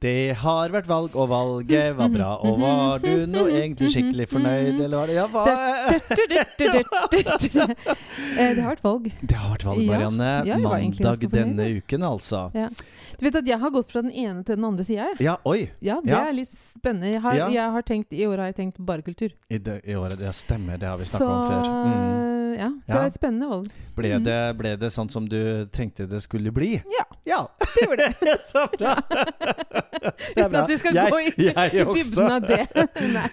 Det har vært valg, og valget var bra. Og var du nå egentlig skikkelig fornøyd, eller var det Ja, hva Eh, Det har vært valg. Det har vært valg, Marianne. Ja, Mandag denne uken, altså. Du vet at jeg har gått fra den ene til den andre sida, jeg. Ja, oi! Ja, det Ja. er litt spennende. Jeg har, jeg har tenkt, I år har jeg tenkt bare kultur. I, det, I året. Ja, stemmer. Det har vi snakka om før. Mm. Ja, det var et spennende valg. Ble, Mm. det, ble det sånn som du tenkte det skulle bli? Ja. Ja, Det gjorde det. så bra! Uten at vi skal jeg, gå i, i dybden av det.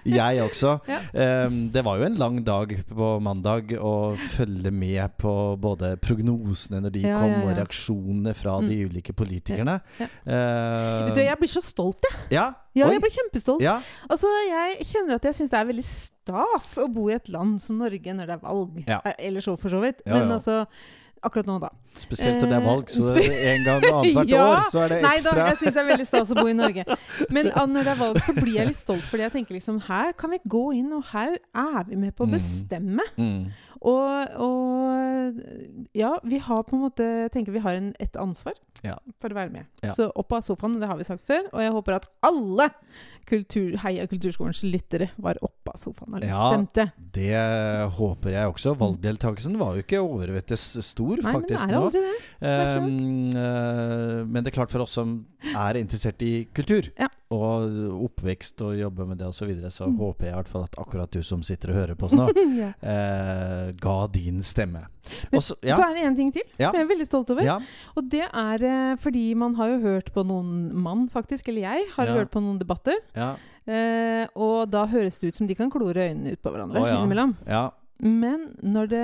Jeg også. Ja. Um, det var jo en lang dag på mandag å følge med på både prognosene når de Ja, kom, og reaksjonene fra de ulike politikerne. Vet du, jeg blir så stolt, jeg. ja, Ja, jeg blir kjempestolt. ja, Altså, Jeg kjenner at jeg syns det er veldig stas å bo i et land som Norge når det er valg. Ja. Eh, Eller så, for så vidt. Ja, Men altså Akkurat nå, da. spesielt når det er valg, så Eh, en gang annethvert Ja. år så er det ekstra. Nei da, jeg syns det er veldig stas å bo i Norge. Men ah, når det er valg, så blir jeg litt stolt, fordi jeg tenker liksom Her kan vi gå inn, og her er vi med på å Mm. bestemme. Mm. Og, og ja, vi har på en måte Jeg tenker vi har en, et ansvar Ja. for å være med. Ja. Så opp av sofaen, det har vi sagt før. Og jeg håper at alle kultur, Heia Kulturskolens lyttere var oppe av sofaen og Ja. stemte. Det håper jeg også. Valgdeltakelsen var jo ikke overvettes stor, Nei, men det er aldri det. Um, eh, men det er klart for oss som er interessert i kultur Ja. Og oppvekst og jobbe med det osv., så, videre, så Mm. håper jeg i hvert fall at akkurat du som sitter og hører på oss nå, ja. eh, ga din stemme. Men Også, ja, Så er det én ting til Ja. som jeg er veldig stolt over. Og det er eh, fordi man har jo hørt på noen mann, faktisk, eller jeg, har hørt på noen debatter. ja, Eh, og da høres det ut som de kan klore øynene ut på hverandre oh, innimellom. ja. Men når det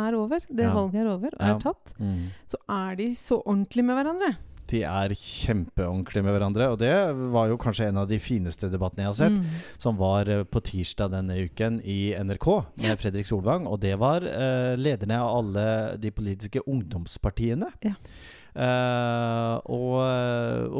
er over, det valget er over og er tatt, Mm. så er de så ordentlige med hverandre. De er kjempeordentlige med hverandre, og det var jo kanskje en av de fineste debattene jeg har sett. Mm. som var eh, på tirsdag denne uken i NRK med Fredrik Solvang. Og det var eh, lederne av alle de politiske ungdomspartiene. Ja. Eh, og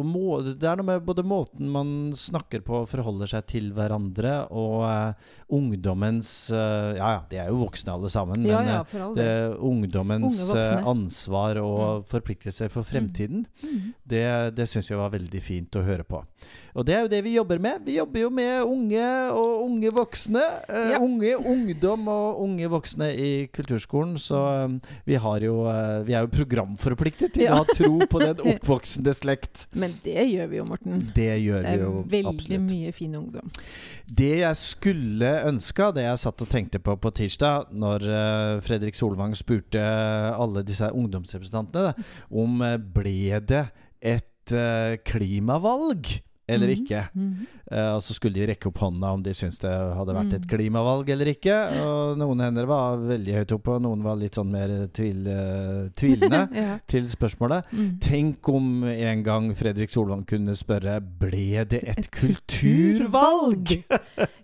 og må, det er noe med både måten man snakker på, forholder seg til hverandre, og uh, ungdommens uh, Ja ja, de er jo voksne alle sammen, Ja, men ja, eh, det, ungdommens eh, ansvar og forpliktelser for fremtiden, Mm. det, det syns jeg var veldig fint å høre på. Og det er jo det vi jobber med. Vi jobber jo med unge og unge voksne. Eh, Ja. Unge ungdom og unge voksne i kulturskolen. Så um, vi har jo eh, Vi er jo programforpliktet til Ja. Ha tro på den oppvoksende slekt. Men det gjør vi jo, Morten. Det gjør Det vi er jo veldig absolutt. mye fin ungdom. Det jeg skulle ønska, det jeg satt og tenkte på på tirsdag, når eh, Fredrik Solvang spurte alle disse ungdomsrepresentantene om eh, ble det et eh, klimavalg eller Mhm. ikke. Mhm. Eh, og så skulle de rekke opp hånda om de syntes det hadde vært et Mm. klimavalg eller ikke. Og noen hender var veldig høyt oppe, og noen var litt sånn mer tvil, uh, tvilende ja. til spørsmålet. Mm. Tenk om en gang Fredrik Solvang kunne spørre Ble det et, Et kulturvalg?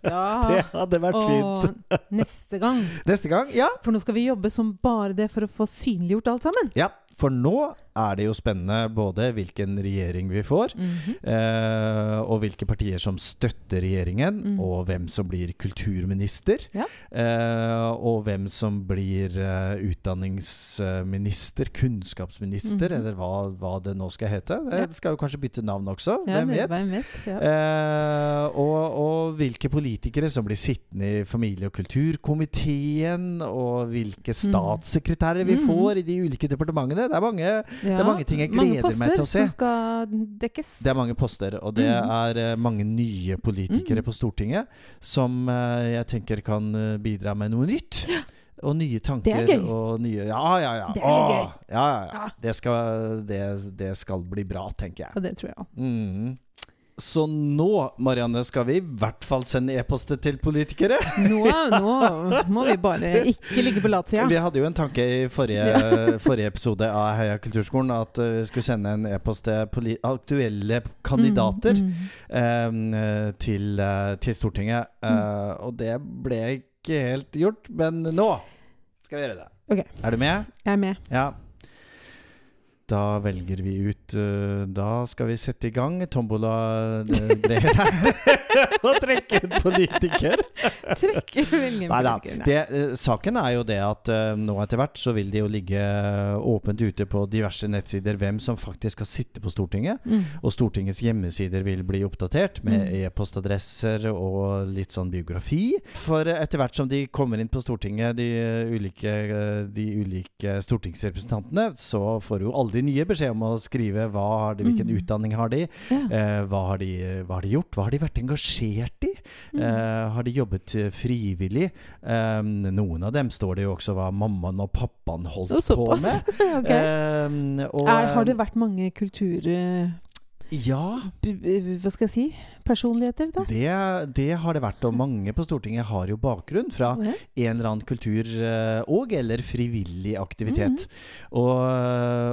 Ja. Det hadde vært fint. Og neste gang Neste gang, ja. For nå skal vi jobbe som bare det for å få synliggjort alt sammen. Ja, for nå er det jo spennende både hvilken regjering vi får, Mhm. eh, og hvilke partier som støtter regjeringen, Mm. og hvem som blir kulturminister. Ja. Eh, og hvem som blir uh, utdanningsminister, kunnskapsminister, Mhm. eller hva, hva det nå skal hete. Det Ja. skal jo kanskje bytte navn også, Ja, hvem vet? Hvem vet? Eh, og, og hvilke politikere som blir sittende i familie- og kulturkomiteen, og hvilke statssekretærer vi Mhm. får i de ulike departementene. Det er mange, Ja, er mange ting jeg mange gleder meg til å se. Som skal dekkes. det er mange poster, og det mm. er eh, mange nye politikere mm. på Stortinget som eh, jeg tenker kan eh, bidra med noe nytt. Og nye tanker. gøy. Og nye, ja, ja, ja. Det er Åh, gøy. Ja, ja, ja. Ja. Det, skal, det, det skal bli bra, tenker jeg. Og det tror jeg òg. Mhm. Så nå, Marianne, skal vi i hvert fall sende e-poster til politikere. Nå, nå må vi bare ikke ligge på latsida. Vi hadde jo en tanke i forrige, forrige episode av Heia kulturskolen at eh, vi skulle sende en e-post til aktuelle kandidater Mm, mm. eh, til, eh, til Stortinget. Eh, og det ble ikke helt gjort, men nå skal vi gjøre det. Okay. Er du med? Jeg er med. Ja. Da velger vi ut ut eh, Da skal vi sette i gang tombola det her. og trekke ut politiker. Trekke en Nei da. Det, eh, saken er jo det at eh, nå etter hvert så vil det jo ligge åpent ute på diverse nettsider hvem som faktisk skal sitte på Stortinget. Mm. Og Stortingets hjemmesider vil bli oppdatert med Mm. e-postadresser og litt sånn biografi. For etter hvert som de kommer inn på Stortinget, de ulike, de ulike stortingsrepresentantene, så får jo alle de nye beskjed om å skrive hva har de, hvilken Mm. utdanning har de, Ja. eh, hva, har de, hva har de gjort, hva har de vært engasjert i? Mm. Eh, har de jobbet eh, frivillig? Eh, noen av dem står det jo også hva mammaen og pappaen holdt på med. okay. Eh, og, er, har det vært mange kultur... Ja. Hva skal jeg si? Personligheter, da? Det, det har det vært, og mange på Stortinget har jo bakgrunn fra okay. en eller annen kultur- eh, og eller frivillig aktivitet. Mhm. Og,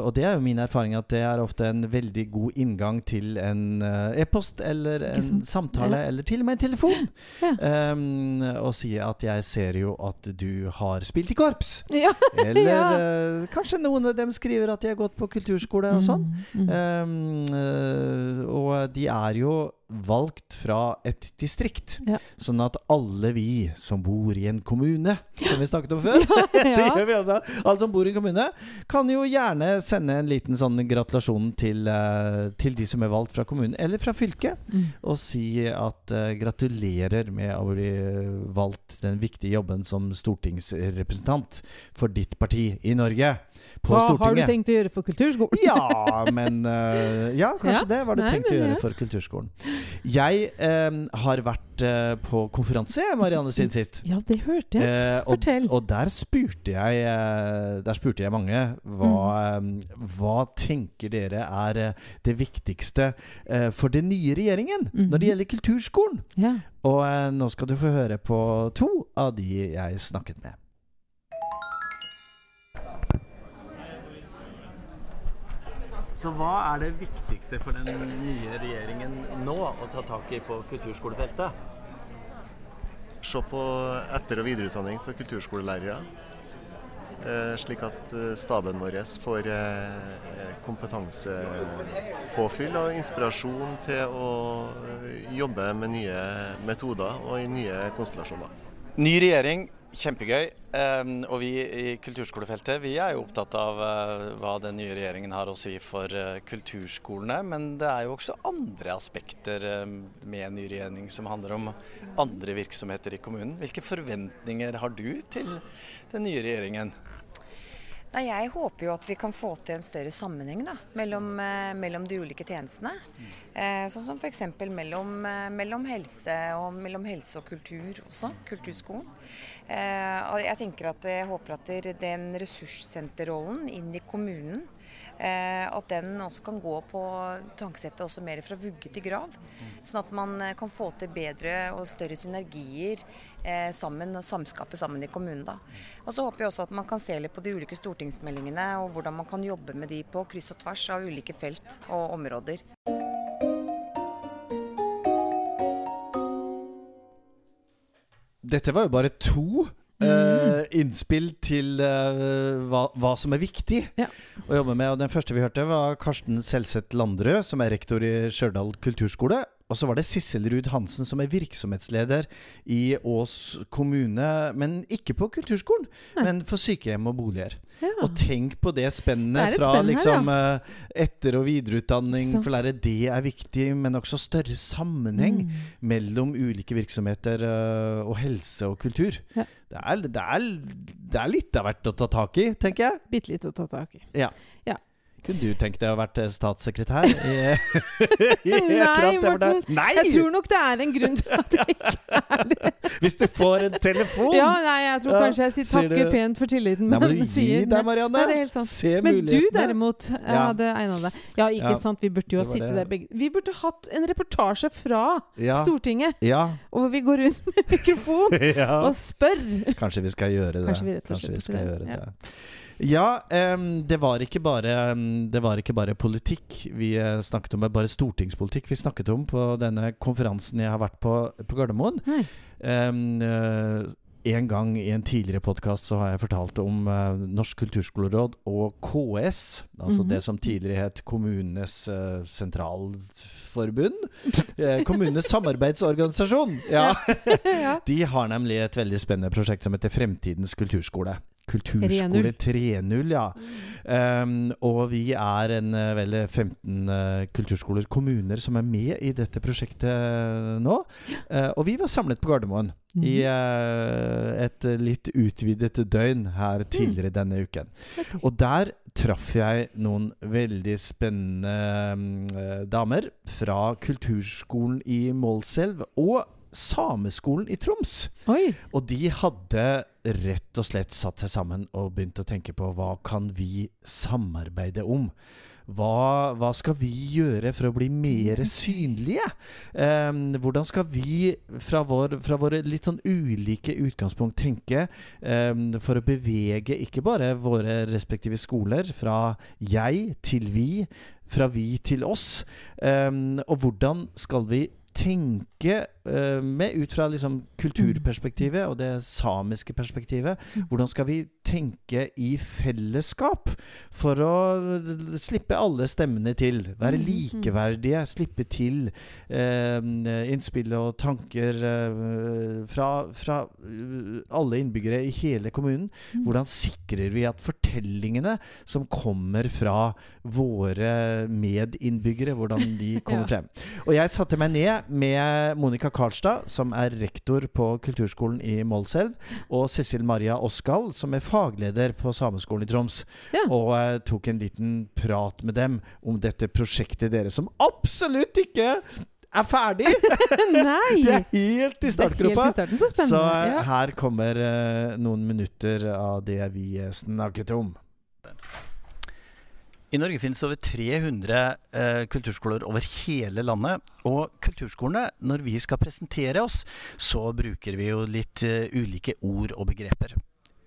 og det er jo min erfaring at det er ofte en veldig god inngang til en eh, e-post eller en samtale, Ja. eller til og med en telefon. Ja. Um, og si at 'jeg ser jo at du har spilt i korps'. Ja. Eller eh, kanskje noen av dem skriver at de har gått på kulturskole og sånn. Mm, mm. Um, og de er jo valgt fra et distrikt. Ja. Sånn at alle vi som bor i en kommune, som vi snakket om før ja, ja. gjør vi også. Alle som bor i en kommune, kan jo gjerne sende en liten sånn gratulasjon til, eh, til de som er valgt fra kommunen, eller fra fylket, Mm. og si at uh, gratulerer med å bli valgt den viktige jobben som stortingsrepresentant for ditt parti i Norge. På Hva har du tenkt å gjøre for kulturskolen? Ja, men uh, Ja, kanskje det har du Nei, tenkt å gjøre for kulturskolen. Jeg eh, har vært eh, på konferanse, Marianne, siden sist. Ja, det hørte jeg. Eh, og, Fortell. og der spurte jeg eh, Der spurte jeg mange hva, eh, hva tenker dere er eh, det viktigste eh, for den nye regjeringen når det Mhm. gjelder kulturskolen. Ja. Og nå skal du få høre på to av de jeg snakket med. Så hva er det viktigste for den nye regjeringen nå å ta tak i på kulturskolefeltet? Se på etter- og videreutdanning for kulturskolelærere. Eh, slik at eh, staben vår får eh, kompetansepåfyll og inspirasjon til å jobbe med nye metoder og i nye konstellasjoner. Ny regjering, kjempegøy. Og vi i kulturskolefeltet vi er jo opptatt av eh, hva den nye regjeringen har å si for eh, kulturskolene. Men det er jo også andre aspekter eh, med ny regjering som handler om andre virksomheter i kommunen. Hvilke forventninger har du til den nye regjeringen? Nei, jeg håper jo at vi kan få til en større sammenheng da, mellom, eh, mellom de ulike tjenestene. Eh, sånn som f.eks. Mellom, eh, mellom, helse og, mellom helse og kultur også, kulturskolen. Eh, og jeg tenker at jeg håper at den ressurssenterrollen inn i kommunen, at den også kan gå på tankesettet også mer fra vugge til grav. Sånn at man eh, kan få til bedre og større synergier eh, sammen og samskape sammen i kommunen. da. Og så håper jeg også at man kan se litt på de ulike stortingsmeldingene og hvordan man kan jobbe med de på kryss og tvers av ulike felt og områder. Dette var jo bare to eh, innspill til uh, hva, hva som er viktig Ja. å jobbe med. Og Den første vi hørte, var Karsten Selseth Landrød, som er rektor i Stjørdal kulturskole. Og så var det Sissel Ruud Hansen, som er virksomhetsleder i Ås kommune. Men ikke på kulturskolen, Nei. men for sykehjem og boliger. Ja. Og tenk på det spennet fra spenn her, liksom ja. etter- og videreutdanning så. for lærere. Det er viktig, men også større sammenheng Mm. mellom ulike virksomheter øh, og helse og kultur. Ja. Det, er, det, er, det er litt av hvert å ta tak i, tenker jeg. Bitte litt å ta tak i. Kunne du tenkt deg å vært eh, statssekretær i, i Nei. Morten. Nei! Jeg tror nok det er en grunn til at jeg ikke er det. Hvis du får en telefon! Ja, nei, jeg tror kanskje jeg sier takker pent for tilliten. Nei, men du gi deg, Marianne. Nei, det helt sant. Se Men du derimot eh, Ja. hadde egna deg. Ja, ikke Ja, sant. Vi burde jo ha sittet der begge Vi burde hatt en reportasje fra Ja. Stortinget, Ja. og vi går rundt med mikrofon og spør. Kanskje vi skal gjøre det. Kanskje vi rett og slett skal gjøre det. Ja, um, det, var ikke bare, um, det var ikke bare politikk vi uh, snakket om, bare stortingspolitikk vi snakket om på denne konferansen jeg har vært på på Gardermoen. Eh, en gang i en tidligere podkast så har jeg fortalt om uh, Norsk kulturskoleråd og KS. Altså Mhm. det som tidligere het Kommunenes sentralforbund. Kommunenes samarbeidsorganisasjon. Ja. De har nemlig et veldig spennende prosjekt som heter Fremtidens kulturskole. Kulturskole 3.0, ja. Um, og vi er en eh, vel 15 uh, kulturskoler, kommuner, som er med i dette prosjektet eh, nå. Uh, og vi var samlet på Gardermoen i uh, et litt utvidet døgn her tidligere denne uken. Og der traff jeg noen veldig spennende eh, damer fra kulturskolen i Målselv og Sameskolen i Troms. Oi. Og de hadde rett og slett satt seg sammen og begynt å tenke på hva kan vi samarbeide om? Hva, hva skal vi gjøre for å bli mer synlige? Um, hvordan skal vi fra, vår, fra våre litt sånn ulike utgangspunkt tenke um, for å bevege ikke bare våre respektive skoler fra jeg til vi, fra vi til oss? um, og hvordan skal vi tenke uh, med ut fra liksom kulturperspektivet og det samiske perspektivet. Hvordan skal vi tenke i fellesskap for å slippe alle stemmene til? Være Mhm. likeverdige, slippe til uh, innspill og tanker uh, fra, fra alle innbyggere i hele kommunen. Mm. Hvordan sikrer vi at fortellingene som kommer fra våre medinnbyggere, hvordan de kommer frem? Og jeg satte meg ned med Monica Karlstad, som er rektor på kulturskolen i Målselv, og Cecil Maria Oskal, som er fagleder på Sameskolen i Troms. Ja. Og uh, tok en liten prat med dem om dette prosjektet deres, som absolutt ikke er ferdig! Nei! Det er helt i Det er startgropa. Helt i starten. Så Så eh, her kommer uh, noen minutter av det vi snakket om. I Norge finnes over 300 eh, kulturskoler over hele landet. Og kulturskolene, når vi skal presentere oss, så bruker vi jo litt eh, ulike ord og begreper.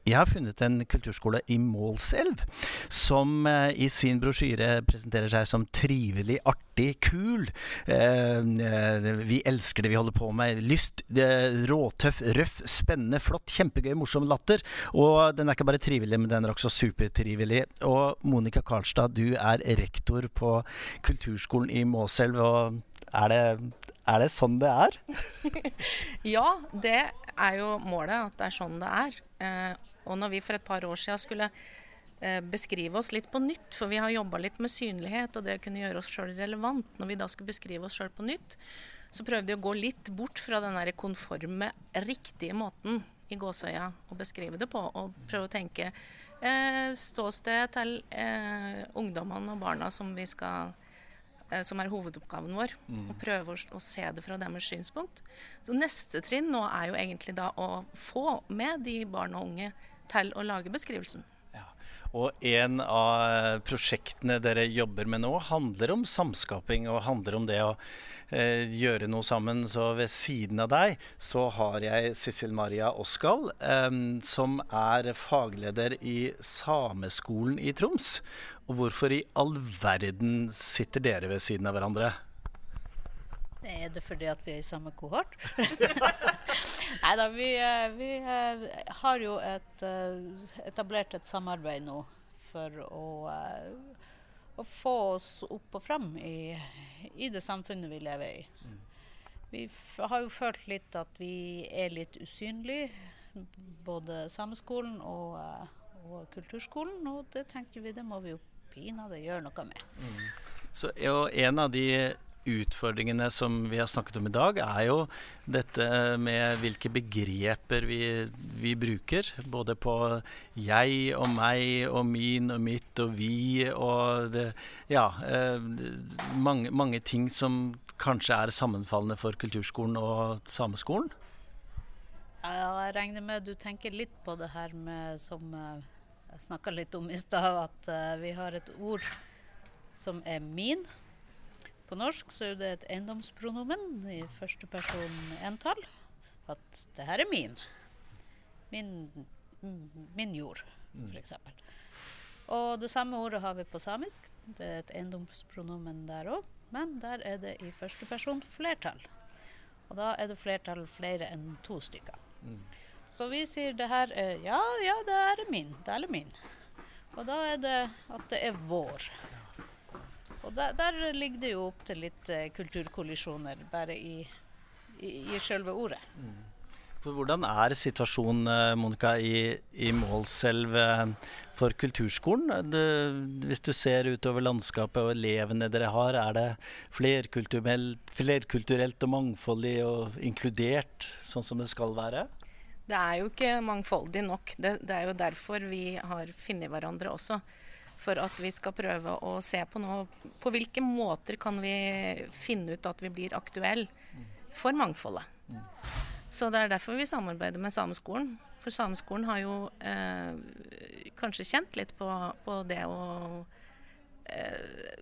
Jeg har funnet en kulturskole i Målselv som eh, i sin brosjyre presenterer seg som trivelig, artig, kul. Eh, eh, vi elsker det vi holder på med. Lyst, råtøff, røff, spennende, flott, kjempegøy, morsom latter. Og den er ikke bare trivelig, men den er også supertrivelig. Og Monica Karlstad, du er rektor på kulturskolen i Målselv. Og er det, er det sånn det er? Ja, det er jo målet, at det er sånn det er. Eh, og når vi for et par år siden skulle eh, beskrive oss litt på nytt, for vi har jobba litt med synlighet og det å kunne gjøre oss sjøl relevant, når vi da skulle beskrive oss sjøl på nytt, så prøvde vi å gå litt bort fra den der konforme, riktige måten i gåsøya å beskrive det på, og prøve å tenke eh, ståsted til eh, ungdommene og barna som vi skal eh, som er hovedoppgaven vår. Og prøve å, å se det fra deres synspunkt. Så neste trinn nå er jo egentlig da å få med de barn og unge til å lage beskrivelsen. Og en av prosjektene dere jobber med nå, handler om samskaping og handler om det å eh, gjøre noe sammen. Så ved siden av deg så har jeg Sissel Maria Oskal, eh, som er fagleder i Sameskolen i Troms. Og hvorfor i all verden sitter dere ved siden av hverandre? Er det fordi at vi er i samme kohort? Nei da, vi, eh, vi eh, har jo et, eh, etablert et samarbeid nå for å, eh, å få oss opp og fram i, i det samfunnet vi lever i. Vi har jo følt litt at vi er litt usynlige, både Sameskolen og, eh, og Kulturskolen, og det tenker vi det må vi jo pinadø gjøre noe med. Så og En av de utfordringene som vi har snakket om i dag, er jo dette med hvilke begreper vi, vi bruker. Både på jeg og meg og min og mitt og vi og det, Ja. Eh, mange, mange ting som kanskje er sammenfallende for kulturskolen og sameskolen. Ja, jeg regner med du tenker litt på det her med som eh, jeg snakka litt om i stad, at eh, vi har et ord som er min. På norsk så er det et eiendomspronomen i første person entall. At det her er min. Min, min jord, f.eks. Og det samme ordet har vi på samisk. Det er et eiendomspronomen der òg, men der er det i første person flertall. Og da er det flertall flere enn to stykker. Så vi sier det her er Ja, ja, det er min. Det er min. Og da er det at det er vår. Og der, der ligger det jo opp til litt eh, kulturkollisjoner, bare i, i, i selve ordet. For hvordan er situasjonen eh, Monica, i, i Målselv eh, for kulturskolen? Det, hvis du ser utover landskapet og elevene dere har, er det flerkulturelt, flerkulturelt og mangfoldig og inkludert, sånn som det skal være? Det er jo ikke mangfoldig nok. Det, det er jo derfor vi har funnet hverandre også. For at vi skal prøve å se på noe På hvilke måter kan vi finne ut at vi blir aktuelle for mangfoldet. Så det er derfor vi samarbeider med Sameskolen. For Sameskolen har jo eh, kanskje kjent litt på, på det å eh,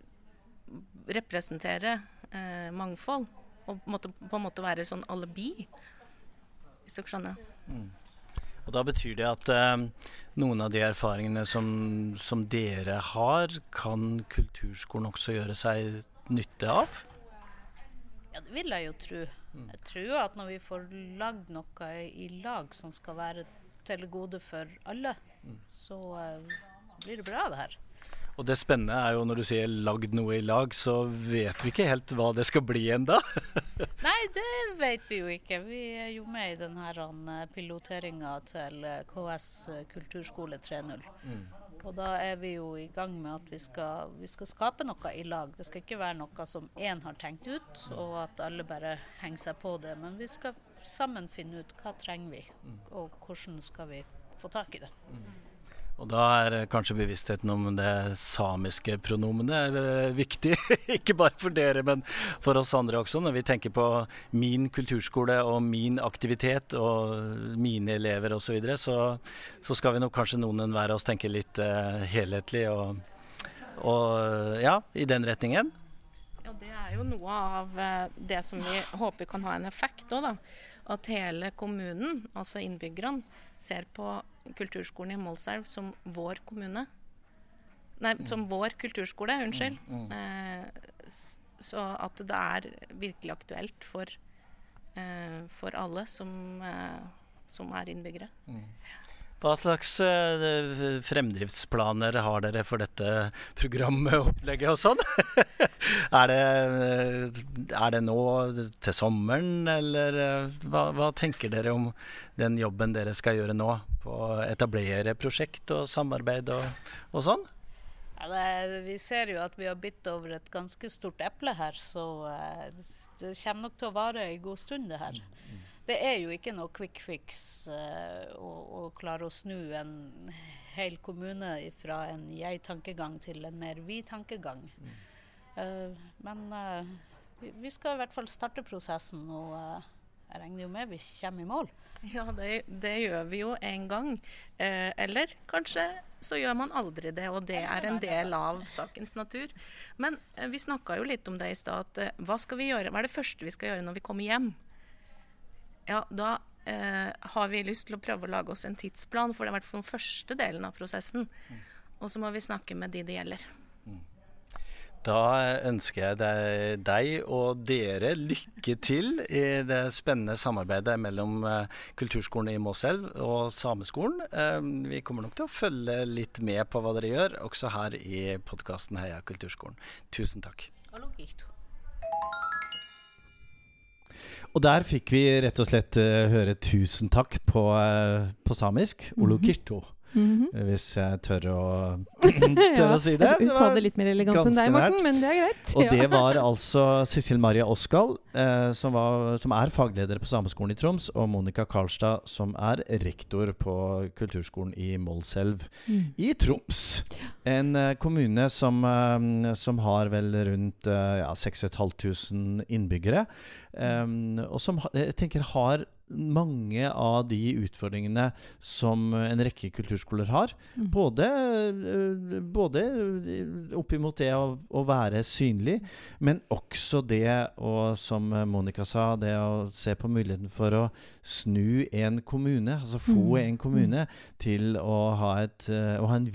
representere eh, mangfold. Og måte, på en måte være sånn alibi, hvis dere skjønner. Og Da betyr det at eh, noen av de erfaringene som, som dere har, kan kulturskolen også gjøre seg nytte av? Ja, det vil jeg jo tro. Jeg tror at når vi får lagd noe i lag som skal være til gode for alle, så eh, blir det bra, det her. Og det spennende er jo når du sier 'lagd noe i lag', så vet vi ikke helt hva det skal bli enda. Nei, det vet vi jo ikke. Vi er jo med i denne piloteringa til eh, KS eh, kulturskole 3.0. Og da er vi jo i gang med at vi skal, vi skal skape noe i lag. Det skal ikke være noe som én har tenkt ut, og at alle bare henger seg på det. Men vi skal sammen finne ut hva trenger vi, og hvordan skal vi få tak i det. Og da er eh, kanskje bevisstheten om det samiske pronomenet eh, viktig. Ikke bare for dere, men for oss andre også. Når vi tenker på min kulturskole og min aktivitet og mine elever osv., så, videre, så så skal vi nok kanskje noen enhver av oss tenke litt eh, helhetlig og, og ja, i den retningen. Det er jo noe av eh, det som vi håper kan ha en effekt òg, da. At hele kommunen, altså innbyggerne, ser på kulturskolen i Målselv som vår kommune. Nei, som vår kulturskole, unnskyld. Eh, så at det er virkelig aktuelt for, eh, for alle som, eh, som er innbyggere. Hva slags eh, fremdriftsplaner har dere for dette programmet opplegget og sånn? er, det, eh, er det nå til sommeren, eller eh, hva, hva tenker dere om den jobben dere skal gjøre nå? På å etablere prosjekt og samarbeid og, og sånn? Ja, det, vi ser jo at vi har bitt over et ganske stort eple her, så det kommer nok til å vare en god stund, det her. Det er jo ikke noe quick fix uh, å, å klare å snu en hel kommune fra en jeg-tankegang til en mer vi-tankegang. Eh, men uh, vi, vi skal i hvert fall starte prosessen, og jeg regner jo med vi kommer i mål. Ja, det, det gjør vi jo en gang. Eh, eller kanskje så gjør man aldri det, og det er en del av sakens natur. Men eh, vi snakka jo litt om det i stad. at, eh, Hva skal vi gjøre? Hva er det første vi skal gjøre når vi kommer hjem? Ja, da eh, har vi lyst til å prøve å lage oss en tidsplan for det, i hvert fall den første delen av prosessen. Og så må vi snakke med de det gjelder. Da ønsker jeg deg, deg og dere lykke til i det spennende samarbeidet mellom eh, Kulturskolen i Måselv og Sameskolen. Eh, Vi kommer nok til å følge litt med på hva dere gjør, også her i podkasten Heia kulturskolen. Tusen takk. Hallo. Og der fikk vi rett og slett uh, høre tusen takk på, uh, på samisk. Mhm. hvis jeg tør å, tør å si det. Du sa det litt mer elegant enn deg, Morten, men det er greit. Og det var altså Cecil Maria Oskal, eh, som, var, som er fagleder på Sameskolen i Troms, og Monica Karlstad, som er rektor på kulturskolen i Målselv Mm. i Troms. En eh, kommune som, eh, som har vel rundt eh, ja, 6500 innbyggere. eh, og som jeg tenker har mange av de utfordringene som en rekke kulturskoler har. Mm. Både, eh, både oppimot det å, å være synlig, men også det å, som Monica sa, det å se på muligheten for å snu en kommune, altså få Mm. en kommune til å ha, et, eh, å ha en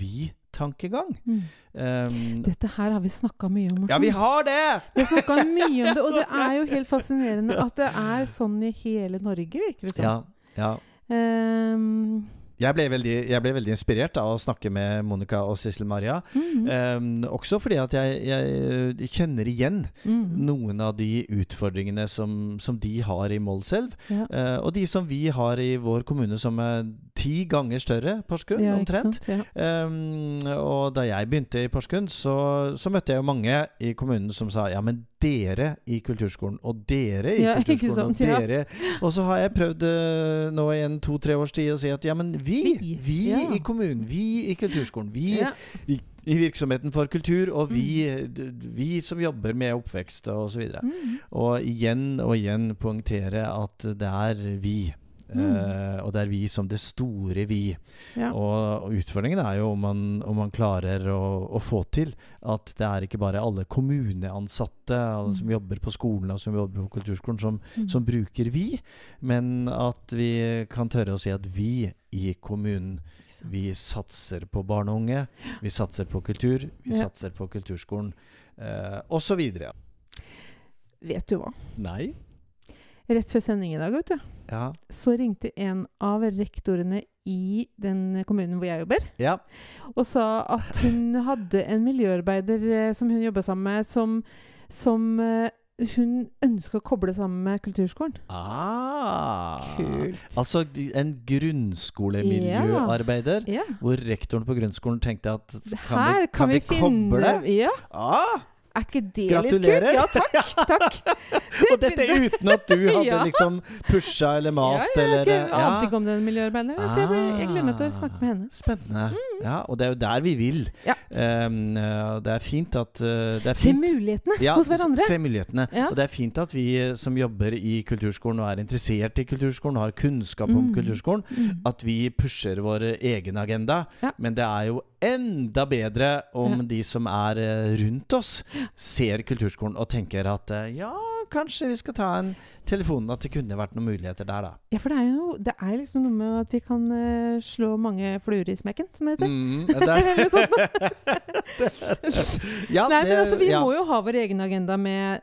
vi-tankegang. Mm. Um, Dette her har vi snakka mye om, Morten. ja, vi har det! Vi har mye om det, og det er jo helt fascinerende at det er sånn i hele Norge, virker det som. Ja, ja. Ehm, Jeg ble, veldig, jeg ble veldig inspirert av å snakke med Monica og Sissel Maria. mhm, Ehm, også fordi at jeg, jeg kjenner igjen mhm. noen av de utfordringene som, som de har i Målselv. Ja. Eh, og de som vi har i vår kommune, som er ti ganger større, Porsgrunn, Ja, omtrent. sant? Ja. um, og da jeg begynte i Porsgrunn, så, så møtte jeg jo mange i kommunen som sa ja, men dere i kulturskolen, og dere i Ja, kulturskolen, kulturskolen, og dere ja. Og så har jeg prøvd eh, nå i en to-tre års tid å si at ja, men vi, vi, Vi, ja. i kommunen, vi i kulturskolen, vi i, i virksomheten for kultur, og vi, mm. vi som jobber med oppvekst og så. Mhm. Og igjen og igjen poengtere at det er vi. Mm. Og det er vi som det store vi. Ja. Og, og utfordringen er jo om man, om man klarer å, å få til at det er ikke bare alle kommuneansatte alle som Mm. jobber på skolen og som jobber på kulturskolen, som, mm. som bruker vi, men at vi kan tørre å si at vi i kommunen vi satser på barn og unge, vi satser på kultur, vi Ja. satser på kulturskolen, eh, osv. Vet du hva? Nei? Rett før sending i dag, vet du, Ja. så ringte en av rektorene i den kommunen hvor jeg jobber, ja. og sa at hun hadde en miljøarbeider eh, som hun jobba sammen med, som, som eh, hun ønska å koble sammen med kulturskolen. Ah. Kult. Altså en grunnskolemiljøarbeider, Ja. hvor rektoren på grunnskolen tenkte at kan Her vi, kan vi, vi koble? Ja, Ah, Er ikke det Gratulerer. litt kult? Ja, takk. takk. og dette uten at du hadde Ja. liksom pusha eller mast ja, eller jeg ja. ante ikke om den miljøarbeideren, så jeg, ble, jeg gleder meg til å snakke med henne. Spennende. Spennende. Ja, og det er jo der vi vil. Ja. Um, det er fint at det er Se mulighetene Ja, hos hverandre. Se mulighetene. Ja. Og det er fint at vi eh, som jobber i kulturskolen og er interessert i kulturskolen, og har kunnskap om Mm. kulturskolen, Mm. at vi pusher vår egen agenda. Ja. Men det er jo enda bedre om de som er eh, rundt oss, ser kulturskolen og tenker at eh, ja, kanskje vi skal ta en telefon, at det kunne vært noen muligheter der, da. Ja, for det er jo det er liksom noe med at vi kan uh, slå mange fluer i smekken, som det heter. Mm, det er, Eller sånt noe. ja, Nei, men altså, vi ja. må jo ha vår egen agenda med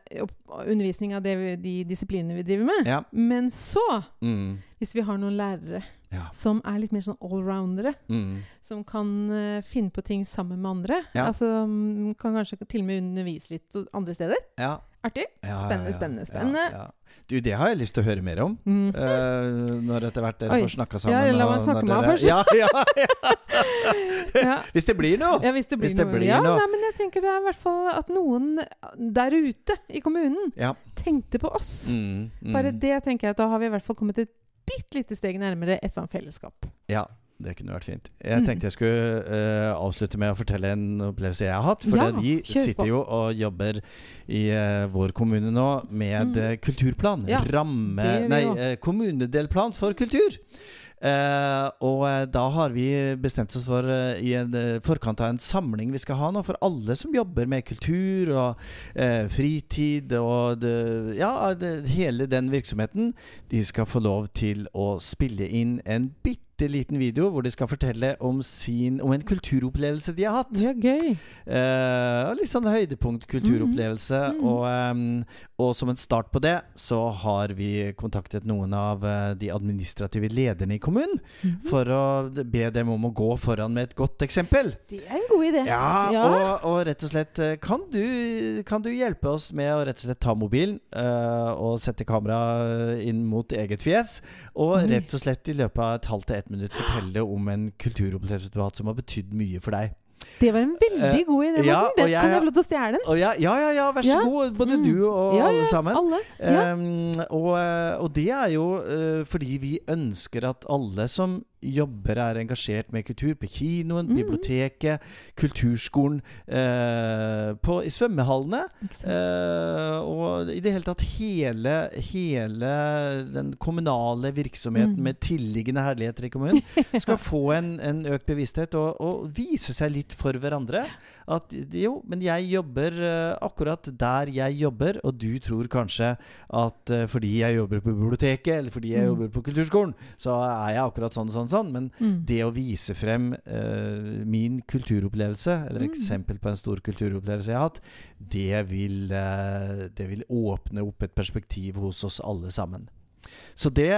undervisning av det, vi- de disiplinene vi driver med. Ja. Men så, Mm, hvis vi har noen lærere ja. som er litt mer sånn allroundere, Mm. som kan uh, finne på ting sammen med andre, Ja. altså mm, kan kanskje til og med undervise litt andre steder. Ja. Artig. Spennende, spennende, spennende. Du, det har jeg lyst til å høre mer om. Mm. Uh, når etter hvert dere Oi. får snakka sammen. Ja, la meg snakke med dere- først. Ja, ja, ja. ja. Hvis det blir noe! Ja, hvis det blir, Hvis det noe. blir ja, noe. Nei, men jeg tenker det er i hvert fall at noen der ute i kommunen tenkte på oss. Mm, mm. Bare det tenker jeg at da har vi i hvert fall kommet et bitte lite steg nærmere et sånt fellesskap. Ja, det kunne vært fint. Jeg Mm. tenkte jeg skulle uh, avslutte med å fortelle en opplevelse jeg har hatt. For Ja, vi sitter jo og jobber i uh, vår kommune nå med Mm. eh, kulturplan. Ja, ramme Nei, eh, kommunedelplan for kultur. Eh, og eh, da har vi bestemt oss for, eh, i en forkant av en samling vi skal ha nå, for alle som jobber med kultur og fritid og det, ja, det, hele den virksomheten, de skal få lov til å spille inn en bitte liten video hvor de skal fortelle om, sin, om en kulturopplevelse de har hatt. Ja, gøy. Uh, litt sånn høydepunkt kulturopplevelse. Mhm. Og, um, og som en start på det, så har vi kontaktet noen av uh, de administrative lederne i kommunen. Mhm. For å be dem om å gå foran med et godt eksempel. Det er en god idé. Ja, Ja. Og, og rett og slett kan du, kan du hjelpe oss med å rett og slett ta mobilen uh, og sette kamera inn mot eget fjes, og rett og slett i løpet av et halvt til ett minutt fortelle om en kulturopplevelse du har hatt som har betydd mye for deg. Det var en veldig Eh, god idé, ja, Morten. Den jeg- kan jeg få lov til å stjele den? Ja, ja, ja, vær så Ja. god, både Mm. du og Ja, alle sammen. Alle. Um, og, eh, og det er jo uh, fordi vi ønsker at alle som jobber, er engasjert med kultur på kinoen, Mm. biblioteket, kulturskolen, eh, på, i svømmehallene. Eh, og i det hele tatt hele, hele den kommunale virksomheten Mm. med tilliggende herligheter i kommunen skal få en, en økt bevissthet og, og vise seg litt for hverandre. At jo, men jeg jobber eh, akkurat der jeg jobber, og du tror kanskje at eh, fordi jeg jobber på biblioteket, eller fordi jeg Mm. jobber på kulturskolen, så er jeg akkurat sånn og sånn, sånn. Men Mm. det å vise frem uh, min kulturopplevelse, eller Mm. eksempel på en stor kulturopplevelse jeg har hatt, det vil, uh, det vil åpne opp et perspektiv hos oss alle sammen. Så det,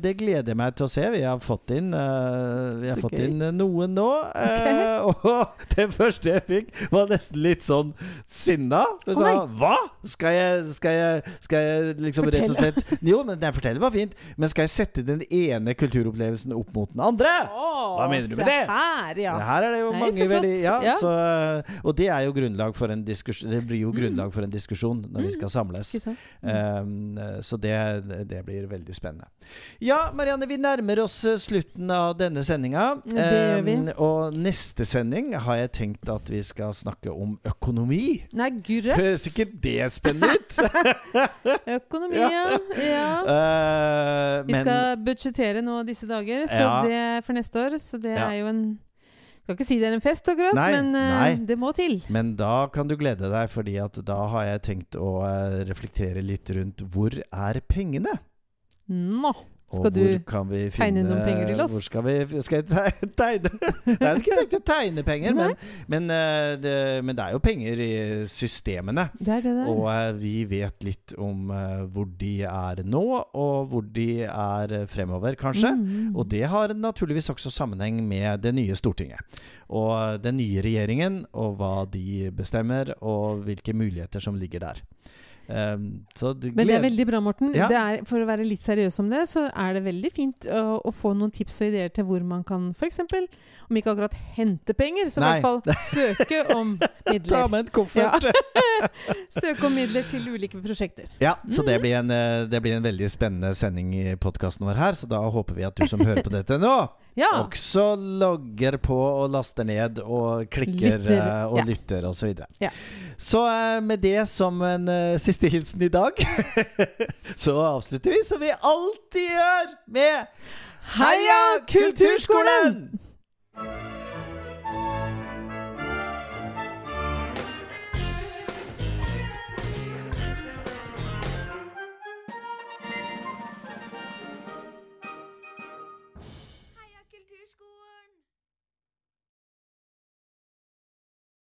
det gleder jeg meg til å se. Vi har fått inn, uh, vi har fått inn noen nå. Uh, og det første jeg fikk, var nesten litt sånn sinna. Hun oh, sa 'Hva? Skal jeg, skal jeg, skal jeg liksom rett og slett Jo, men nei, fortelle var fint. Men skal jeg sette den ene kulturopplevelsen opp mot den andre? Hva mener du med det? Her, ja. Her er det jo Nei, mange veldig ja, Ja. Så, Og det er jo grunnlag for en diskusjon Det blir jo grunnlag for en diskusjon når vi skal samles. Mm. Um, så det, det blir veldig spennende. Ja, Marianne, vi nærmer oss eh, slutten av denne sendinga. Um, og neste sending har jeg tenkt at vi skal snakke om økonomi. Nei, grøss. Høres ikke det spennende ut? Økonomi, ja. ja. Uh, Vi men skal budsjettere nå disse dager så Ja. det for neste år, så det Ja. er jo en Skal ikke si det er en fest akkurat, Nei, men eh, nei. det må til. Men da kan du glede deg, fordi at da har jeg tenkt å reflektere litt rundt hvor er pengene? Nå skal du tegne noen penger til oss? Hvor skal, vi, skal jeg te- tegne? Jeg er ikke tenkt å tegne penger, men, men, eh, det, men det er jo penger i systemene. Det er det er Og eh, vi vet litt om eh, hvor de er nå, og hvor de er fremover, kanskje. Mm. Og det har naturligvis også sammenheng med det nye Stortinget. Og den nye regjeringen, og hva de bestemmer, og hvilke muligheter som ligger der. Um, så det Men det er veldig bra, Morten. Ja. Det er, for å være litt seriøs om det, så er det veldig fint å, å få noen tips og ideer til hvor man kan f.eks. Om ikke akkurat hente penger, så i hvert fall søke om midler. Ta med en koffert! Søke om midler til ulike prosjekter. Ja, så Mm. det blir, en, eh, det blir en veldig spennende sending i podkasten vår her. Så da håper vi at du som hører på dette nå, Ja. også logger på og laster ned og klikker Lytter, eh, og ja. lytter osv. Så, videre. Ja. så eh, med det som en eh, siste hilsen i dag, så avslutter vi som vi alltid gjør, med Heia Kulturskolen!